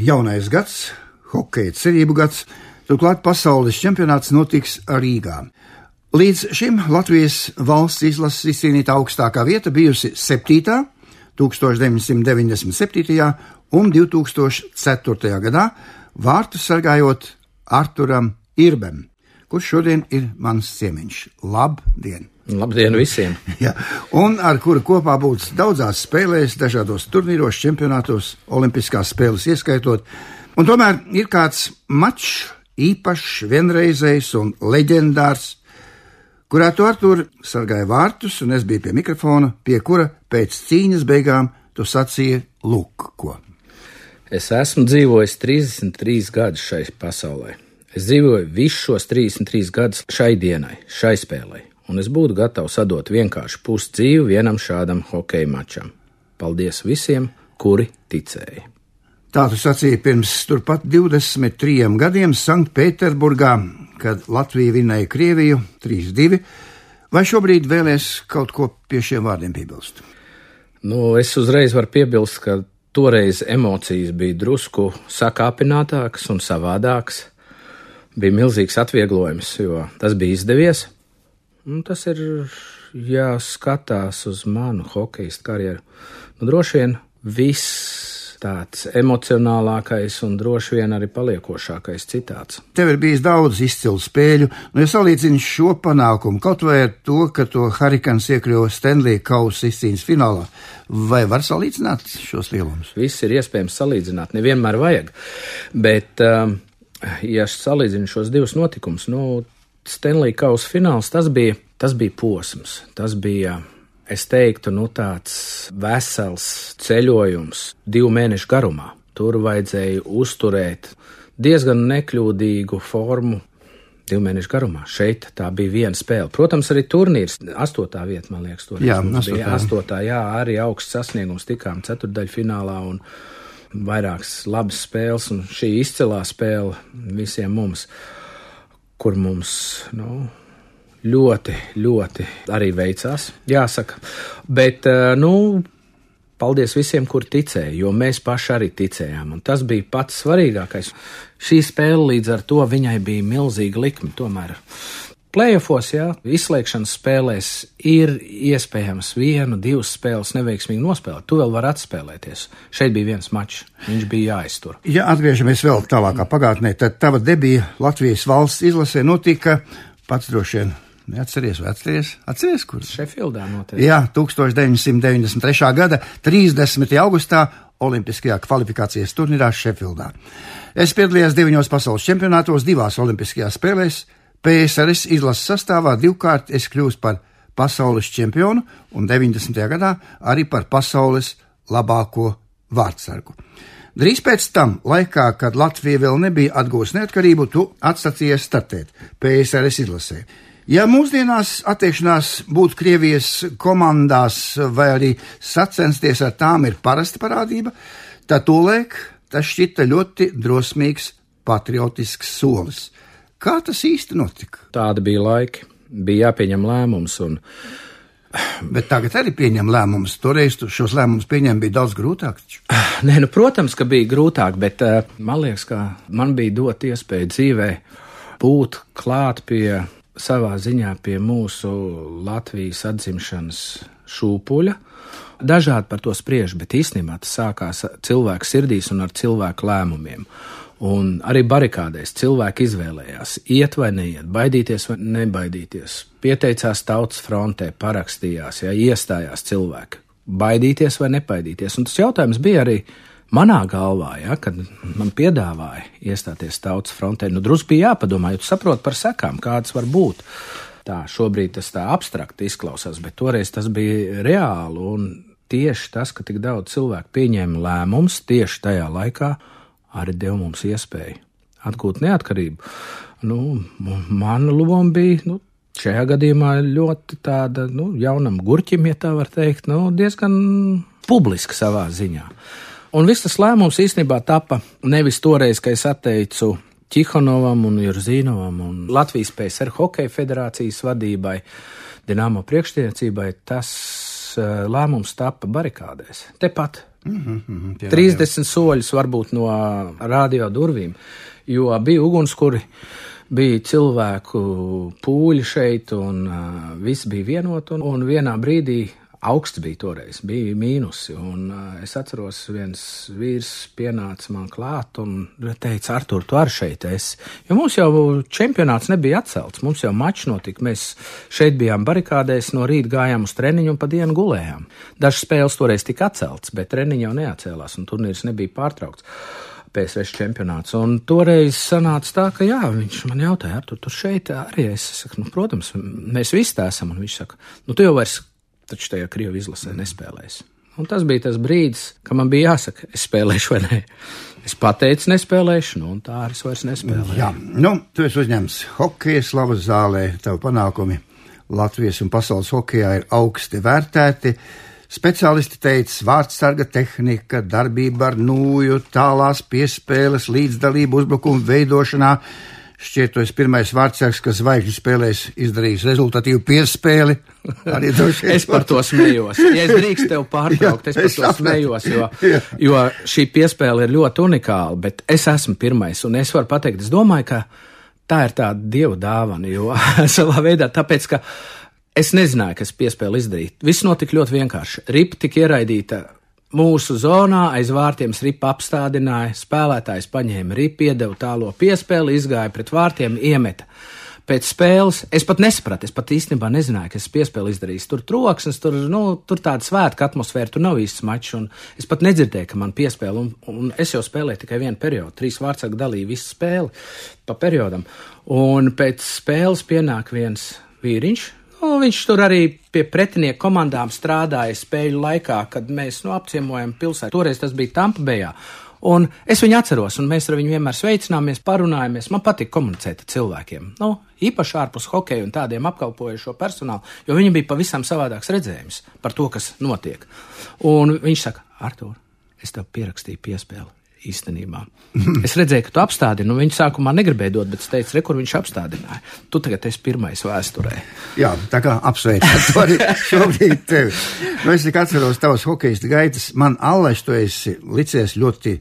jaunais gads, hokeja cerību gads, turklāt pasaules čempionāts notiks Rīgā. Līdz šim Latvijas valsts izlases izcīnīta augstākā vieta bijusi 7. 1997. un 2004. gadā vārtus sargājot Arturam Irbem, kurš šodien ir mans ciemiņš. Labdien! Labdien visiem! ja, un ar kuru kopā būs daudzās spēlēs, dažādos turnīros, čempionātos, olimpiskās spēles ieskaitot. Un tomēr ir kāds mačs, īpašs, vienreizējs un leģendārs, kurā tu Artur sargāja vārtus, un es biju pie mikrofona, pie kura pēc cīņas beigām tu sacīji lūk, ko. Es esmu dzīvojis 33 gadus šai pasaulē. Es dzīvoju visus šos 33 gadus šai dienai, šai spēlei, un es būtu gatavs sadot vienkārši pusi dzīvi vienam šādam hokeja mačam. Paldies visiem, kuri ticēja! Tā tu sacīji pirms turpat 23 gadiem Sanktpēterburgā, kad Latvija vinēja Krieviju 3-2. Vai šobrīd vēlēs kaut ko pie šiem vārdiem piebilst? Nu, es uzreiz varu piebilst, ka toreiz emocijas bija drusku sakāpinātākas un savādākas. Bija milzīgs atvieglojums, jo tas bija izdevies. Un tas ir jāskatās uz manu hokeja karjeru. Nu, droši vien viss tāds emocionālākais un droši vien arī paliekošākais citāts. Tev ir bijis daudz izcilu spēļu, nu, ja salīdzini šo panākumu kaut vai ar to, ka to Harikans iekļuva Stanley Kausa izcīņas finālā, vai var salīdzināt šos lielumus? Viss ir iespējams salīdzināt, nevienmēr vajag, bet, um, ja salīdzinu šos divus notikumus, nu, Stanley Kausa fināls, tas bija, tas bija posms, tas bija es teiktu, nu, tāds vesels ceļojums divu mēnešu garumā. Tur vajadzēja uzturēt diezgan nekļūdīgu formu divu mēnešu garumā. Šeit tā bija viena spēle. Protams, arī turnīrs, astotā vieta, man liekas, tur jā, astotā. bija astotā, jā, arī augsts sasniegums, tikām ceturdaļfinālā un vairākas labas spēles, un šī izcilā spēle visiem mums, kur mums, nu, ļoti, ļoti arī veicās, jāsaka. Bet, eh, nu, paldies visiem, kur ticēja, jo mēs paši arī ticējām, un tas bija pats svarīgākais. Šī spēle līdz ar to viņai bija milzīga likme tomēr. Playoffs, jā, izslēgšanas spēlēs ir iespējams vienu, divas spēles neveiksmīgi nospēlēt. Tu vēl vari atspēlēties. Šeit bija viens mačs, viņš bija jāiztur. Ja atgriežamies vēl tālākā pagātnē, tad tava debija Latvijas valsts izlasē notika pats droši vien Neatceries, vai atceries? Atceries, kur? Šefildā noteikti. Jā, 1993. gada 30. augustā Olimpiskajā kvalifikācijas turnīrā Šefildā. Es piedalījos deviņos pasaules čempionātos, divās Olimpiskajās spēlēs. PSRS izlases sastāvā divkārt es kļuvu par pasaules čempionu un 90. gadā arī par pasaules labāko vārdsargu. Drīz pēc tam, laikā, kad Latvija vēl nebija atgūsta neatkarību, tu atsacījies startēt PSRS izlasē. Ja mūsdienās attiekšanās būt Krievijas komandās vai arī sacensties ar tām ir parasta parādība, tad tolaik tas šķita ļoti drosmīgs patriotisks solis. Kā tas īsti notika? Tāda bija laika, bija jāpieņem lēmums. Un... Bet tagad arī pieņem lēmumus. Toreiz šos lēmumus pieņemt bija daudz grūtāk. Nē, nu, protams, ka bija grūtāk, bet uh, man liekas, ka man bija dot iespēju dzīvē būt klāt pie savā ziņā pie mūsu Latvijas atzimšanas šūpuļa. Dažādi par to spriež, bet īstenībā tas sākās cilvēku sirdīs un ar cilvēku lēmumiem. Un arī barikādēs cilvēki izvēlējās, iet vai neiet, baidīties vai nebaidīties. Pieteicās tautas frontē, parakstījās, ja iestājās cilvēki. Baidīties vai nebaidīties. Un tas jautājums bija arī, manā galvā, ja, kad man piedāvāja iestāties tautas frontē, nu drusku bija jāpadomā, jo tu saproti par sekām, kādas var būt. Tā šobrīd tas tā abstrakti izklausās, bet toreiz tas bija reāli. Un tieši tas, ka tik daudz cilvēku pieņēma lēmumus tieši tajā laikā, arī deva mums iespēju atgūt neatkarību. Nu, mana loma bija nu, šajā gadījumā ļoti tāda nu, jaunam gurķim, ja tā var teikt, nu, diezgan publiska savā ziņā. Un viss tas lēmums īstenībā tapa nevis toreiz, kad es atteicu Čihonovam un Jurzīnovam un Latvijas PSR Hokeja federācijas vadībai, Dienāmo priekšniecībai, tas uh, lēmums tapa barikādēs. Tepat Mm -hmm, 30 soļus varbūt no radio durvīm, jo bija ugunskuri, bija cilvēku pūļi šeit, un uh, viss bija vienot, un, un vienā brīdī augsts bija toreiz, bija mīnusi. Un, uh, es atceros, viens vīrs pienāca man klāt un teica, Artur, tu arī šeit esi. Jo mums jau čempionāts nebija atcelts, mums jau mačs notika. Mēs šeit bijām barikādēs, no rīta gājām uz treniņu un pa dienu gulējām. Dažas spēles toreiz tika atceltas, bet treniņi jau neatcēlās un turnīrs nebija pārtraukts. PSV čempionāts. Un toreiz sanāca tā, ka jā, viņš man jautāja, ar tu tur šeit arī es saku, nu, protams, mēs visi tā esam. Un viņš saka, nu, tu jau vairs taču tajā Krievijas izlasē nespēlēs. Un tas bija tas brīdis, kad man bija jāsaka, es spēlēšu vai nē. Es pateicu, nespēlēšu, nu, un tā arī es vairs nespēlēju. Jā, nu, tu esi uzņemts hokeja slavas zālē, tavu panākumi Latvijas un pasaules hokejā ir augsti vērtēti. Speciālisti teica, vārdsarga tehnika, darbība ar nūju, tālās piespēles, līdzdalību uzbrukumu veidošanā Šķiet, esi pirmais vārdsargs, kas zvaigžņu spēlēs izdarījis rezultatīvu piespēli. es par to smējos. Ja es drīkstu tev pārtraukt, Jā, es par es to sapratu. smējos, jo, Jā. jo šī piespēle ir ļoti unikāla, bet es esmu pirmais, un es varu pateikt, es domāju, ka tā ir tāda dievu dāvana, jo savā veidā tāpēc, ka es nezināju, kas piespēli izdarīt. Viss notika ļoti vienkārši. Ripa tika ieraidīta Mūsu zonā aiz vārtiem ripa apstādināja, spēlētājs paņēma ripu, iedeva tālo piespēli, izgāja pret vārtiem, iemeta. Pēc spēles es pat nesapratu, es pat īstenībā nezināju, kas piespēli izdarīs. Tur troksnis, tur, nu, tur tāda svētka atmosfēra, tur nav īsts mačs, un es pat nedzirdēju, ka man piespēle, un, un es jau spēlēju tikai vienu periodu, trīs vārdsargi dalīja visu spēli pa periodam, un pēc spēles pienāk viens vīriņš, Nu, viņš tur arī pie pretinieku komandām strādāja spēļu laikā, kad mēs nu, apciemojam pilsētu. Toreiz tas bija Tampa Bejā. Un es viņu atceros, un mēs ar viņu vienmēr sveicināmies, parunājamies. Man patīk komunicēt ar cilvēkiem. Nu, īpaši ārpus hokeja un tādiem apkalpojošo personālu, jo viņam bija pavisam savādāks redzējums par to, kas notiek. Un viņš saka, Artur, es tev pierakstīju piespēli īstenībā. Es redzēju, ka tu apstādini, nu viņš sākumā negribēja dot, bet es teicu, re, kur viņš apstādināja. Tu tagad esi pirmais vēsturē. Jā, tā kā apsveicam to arī šobrīd tevi. Nu, es tikai atceros tavas hokejas gaitas, man allaž tu esi licies ļoti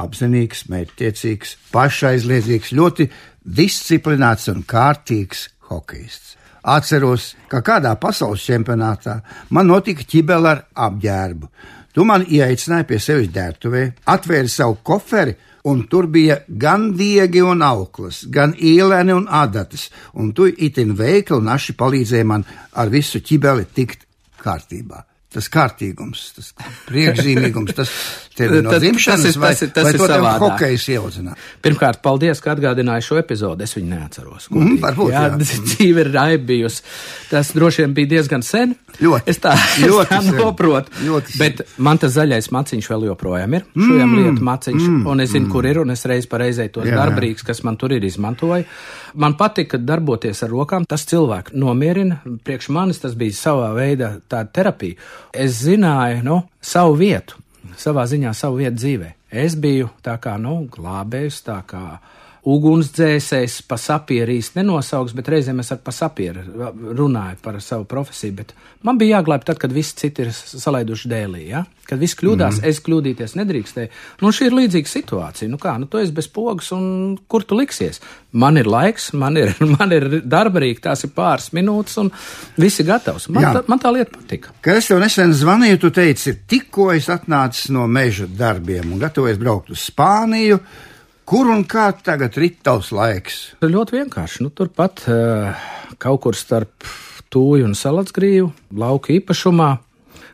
apzinīgs, mērķtiecīgs, pašaizliedzīgs, ļoti disciplinēts un kārtīgs hokejists. Atceros, ka kādā pasaules čempionātā man notika ķibela ar apģērbu. Tu man ieaicināji pie sevis ģērbtuvē, atvēri savu koferi, un tur bija gan diegi un auklas, gan īlēni un adatas, un tu itin veikli un aši palīdzēji man ar visu ķibeli tikt kārtībā. Tas kārtīgums, tas priekšzīmīgums, tas tev no dzimšanas tas ir, vai, tas ir, tas vai ir to tev hokejs ieaudzināja? Pirmkārt, paldies, ka atgādināji šo epizodu, es viņu neatceros. Mm, varbūt, jā, jā. dzīve ir raibijusi. Tas droši vien bija diezgan sen. Ļoti. Es tā, ļoti es tā noprotu. Ļoti bet man tas zaļais maciņš vēl joprojām ir. Mm, Šajam lietu maciņš, mm, un es zinu, mm. kur ir, un es reiz pareizē tos darbrīks, kas man tur ir, izmantoju. Man patika darboties ar rokām, tas cilvēku nomierina. Priekš manis tas bija savā veidā tāda terapija. Es zināju, nu, savu vietu, savā ziņā savu vietu dzīvē. Es biju tā kā, nu, glābējs, tā kā ugunsdzēsējs, pa sapieru īsti nenosauks, bet reizēm es ar pa sapieru runāju par savu profesiju. Bet man bija jāglābj tad, kad visi citi ir salaiduši dēlī, ja? kad viss kļūdās, mm. es kļūdīties nedrīkstēju. Nu, šī ir līdzīga situācija. Nu kā, nu tu esi bez pogas un kur tu liksies? Man ir laiks, man ir, man ir darba rīka, tās ir pāris minūtes un viss ir gatavs. Man, Jā. tā, man tā lieta patika. Kad es tev nesen zvanīju, tu teici, tikko es atnācu no meža darbiem un gatavojies braukt uz Spāniju. Kur un kā tagad rit tavs laiks? Ļoti vienkārši. Nu, turpat uh, kaut kur starp tūju un salacgrīvu, lauka īpašumā.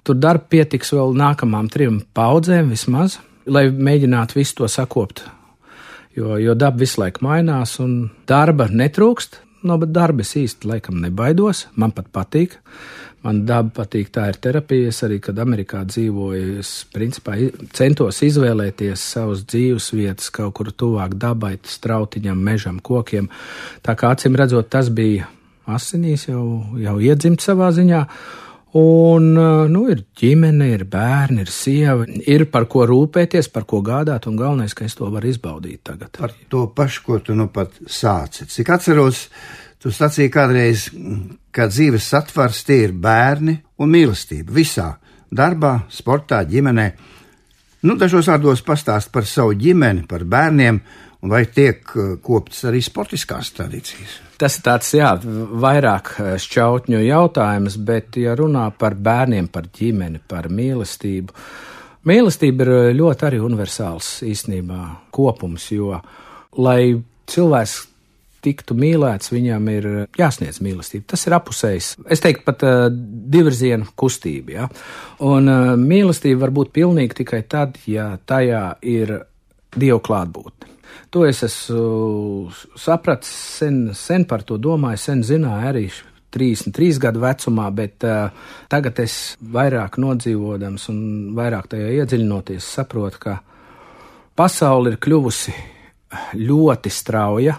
Tur darba pietiks vēl nākamām trim paudzēm vismaz, lai mēģinātu visu to sakopt. Jo, jo daba visu laiku mainās, un darba netrūkst. No darba es īsti laikam nebaidos, man pat patīk. Man daba patīk, tā ir terapija. Es arī, kad Amerikā dzīvoju, es principā centos izvēlēties savus dzīves vietas kaut kur tuvāk dabai, strautiņam, mežam, kokiem. Tā kā acīm redzot, tas bija asinīs jau, jau iedzimts savā ziņā. Un, nu, ir ģimene, ir bērni, ir sieva, ir par ko rūpēties, par ko gādāt, un galvenais, ka es to varu izbaudīt tagad. Par to pašu, ko tu nu pat sāci. Cik atceros, Tu sacīji kādreiz, ka dzīves satvars tie ir bērni un mīlestība visā - darbā, sportā, ģimenē. Nu, dažos vārdos pastāst par savu ģimeni, par bērniem, un vai tiek uh, koptas arī sportiskās tradīcijas. Tas ir tāds, jā, vairāk uh, šķautņu jautājums, bet, ja runā par bērniem, par ģimeni, par mīlestību, mīlestība ir uh, ļoti arī universāls īstenībā kopums, jo, lai cilvēks tiktu mīlēts, viņam ir jāsniedz mīlestība. Tas ir apusējs. Es teiktu, pat uh, divirzienu kustība. Ja? Un uh, mīlestība var būt pilnīga tikai tad, ja tajā ir dievu klātbūtne. To es esmu sapratis sen, sen par to domāju, sen zināju arī 33 gadu vecumā, bet uh, tagad es vairāk nodzīvodams un vairāk tajā iedziļinoties, saprotu, ka pasaule ir kļuvusi ļoti strauja,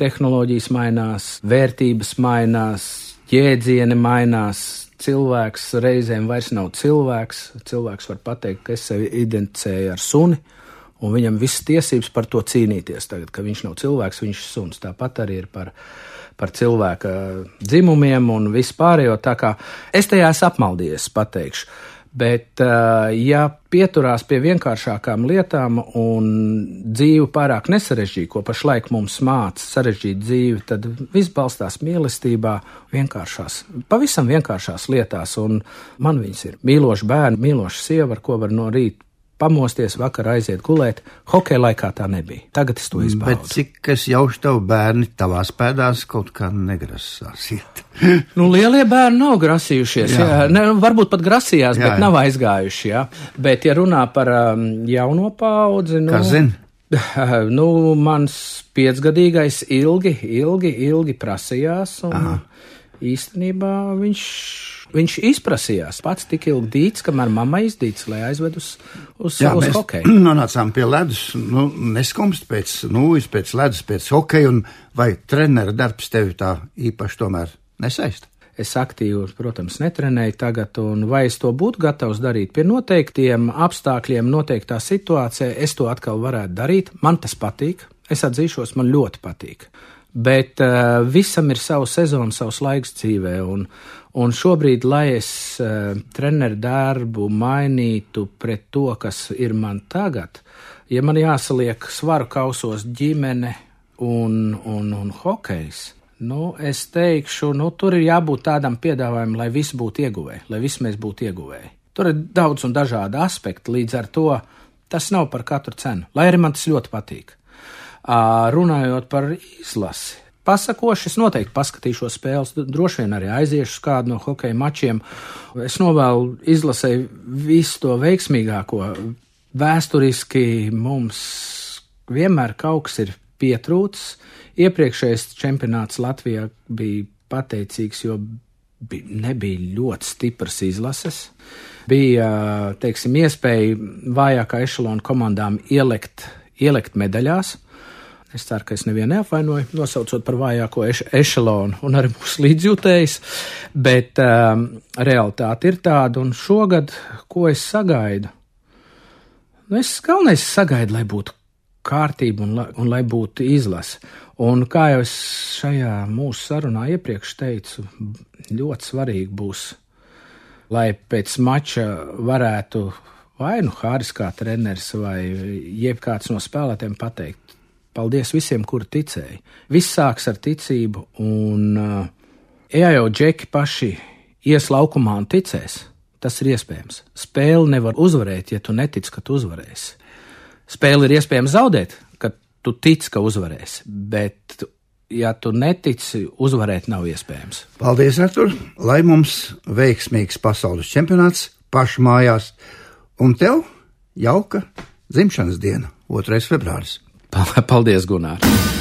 tehnoloģijas mainās, vērtības mainās, jēdzieni mainās. Cilvēks reizēm vairs nav cilvēks. Cilvēks var pateikt, ka es sevi identificēju ar suni, un viņam visas tiesības par to cīnīties. Tagad, ka viņš nav cilvēks, viņš ir suns. Tāpat arī ir par, par cilvēka dzimumiem un vispārējo. Tā kā es tajā esmu apmaldījies, pateikšu. Bet, ja pieturās pie vienkāršākām lietām un dzīvi pārāk nesarežģīja, ko pašlaik mums māca sarežģīt dzīvi, tad viss balstās mīlestībā, vienkāršās, pavisam vienkāršās lietās. Un man viņas ir mīloši bērni, mīloša sieva, ar ko var no rīta pamosties, vakar aiziet gulēt. Hokeja laikā tā nebija. Tagad es to izbaudu. Bet cik es jaušu tev bērni tavās pēdās kaut kā negrasās iet? nu, lielie bērni nav grasījušies. Jā. Jā. Ne, varbūt pat grasījās, jā, bet jā. nav aizgājuši. Jā. Bet, ja runā par um, jauno paudzi, nu. Kas zina? Nu, mans piecgadīgais ilgi, ilgi, ilgi prasījās, un Aha. īstenībā viņš Viņš izprasījās pats tik ilgi dīts, kamēr mamma izdīts, lai aizved uz, uz, Jā, uz hokeju. Nonācām pie ledus, nu, neskumst pēc nūjas, pēc ledus, pēc hokeja, un vai trenera darbs tevi tā īpaši tomēr nesaist? Es aktīvi, protams, netrenēju tagad, un vai es to būtu gatavs darīt pie noteiktiem apstākļiem, noteiktā situācijā, es to atkal varētu darīt. Man tas patīk, es atzīšos, man ļoti patīk. Bet uh, visam ir savu sezonu, savs laiks dzīvē, un, Un šobrīd, lai es uh, treneru darbu mainītu pret to, kas ir man tagad, ja man jāsaliek svaru kausos ģimene un, un, un hokejs, nu, es teikšu, nu, tur ir jābūt tādam piedāvājumam, lai visi būtu ieguvēji, lai visi mēs būtu ieguvēji. Tur ir daudz un dažādi aspekti, līdz ar to tas nav par katru cenu, lai arī man tas ļoti patīk. Uh, runājot par izlasi, pasakoši. Es noteikti paskatīšos spēles, droši vien arī aiziešu uz kādu no hokeja mačiem. Es novēlu izlasēju visu to veiksmīgāko. Vēsturiski mums vienmēr kaut kas ir pietrūcis. Iepriekšējais čempionāts Latvijā bija pateicīgs, jo bija, nebija ļoti stipras izlases. Bija, teiksim, iespēja vājākā ešalona komandām ielikt, ielikt medaļās. Es ceru, ka es nevienu neapvainoju, nosaucot par vājāko eš ešalonu un arī mūsu līdzjūtējs, bet um, realitāte ir tāda, un šogad, ko es sagaidu? Nu, es galvenais sagaidu, lai būtu kārtība un, la, un lai būtu izlase. Un kā jau es šajā mūsu sarunā iepriekš teicu, ļoti svarīgi būs, lai pēc mača varētu vai nu Hāris kā treneris vai jebkāds no spēlētājiem pateikt, Paldies visiem, kuri ticēja. Viss sāks ar ticību, un, uh, ja jau džeki paši ies laukumā un ticēs, tas ir iespējams. Spēli nevar uzvarēt, ja tu netici, ka tu uzvarēsi. Spēli ir iespējams zaudēt, kad tu tici, ka uzvarēsi, bet, ja tu netici, uzvarēt nav iespējams. Paldies, Artur! Lai mums veiksmīgs pasaules čempionāts pašu mājās, un tev jauka dzimšanas diena, 2. februāris! Paldies, Gunār!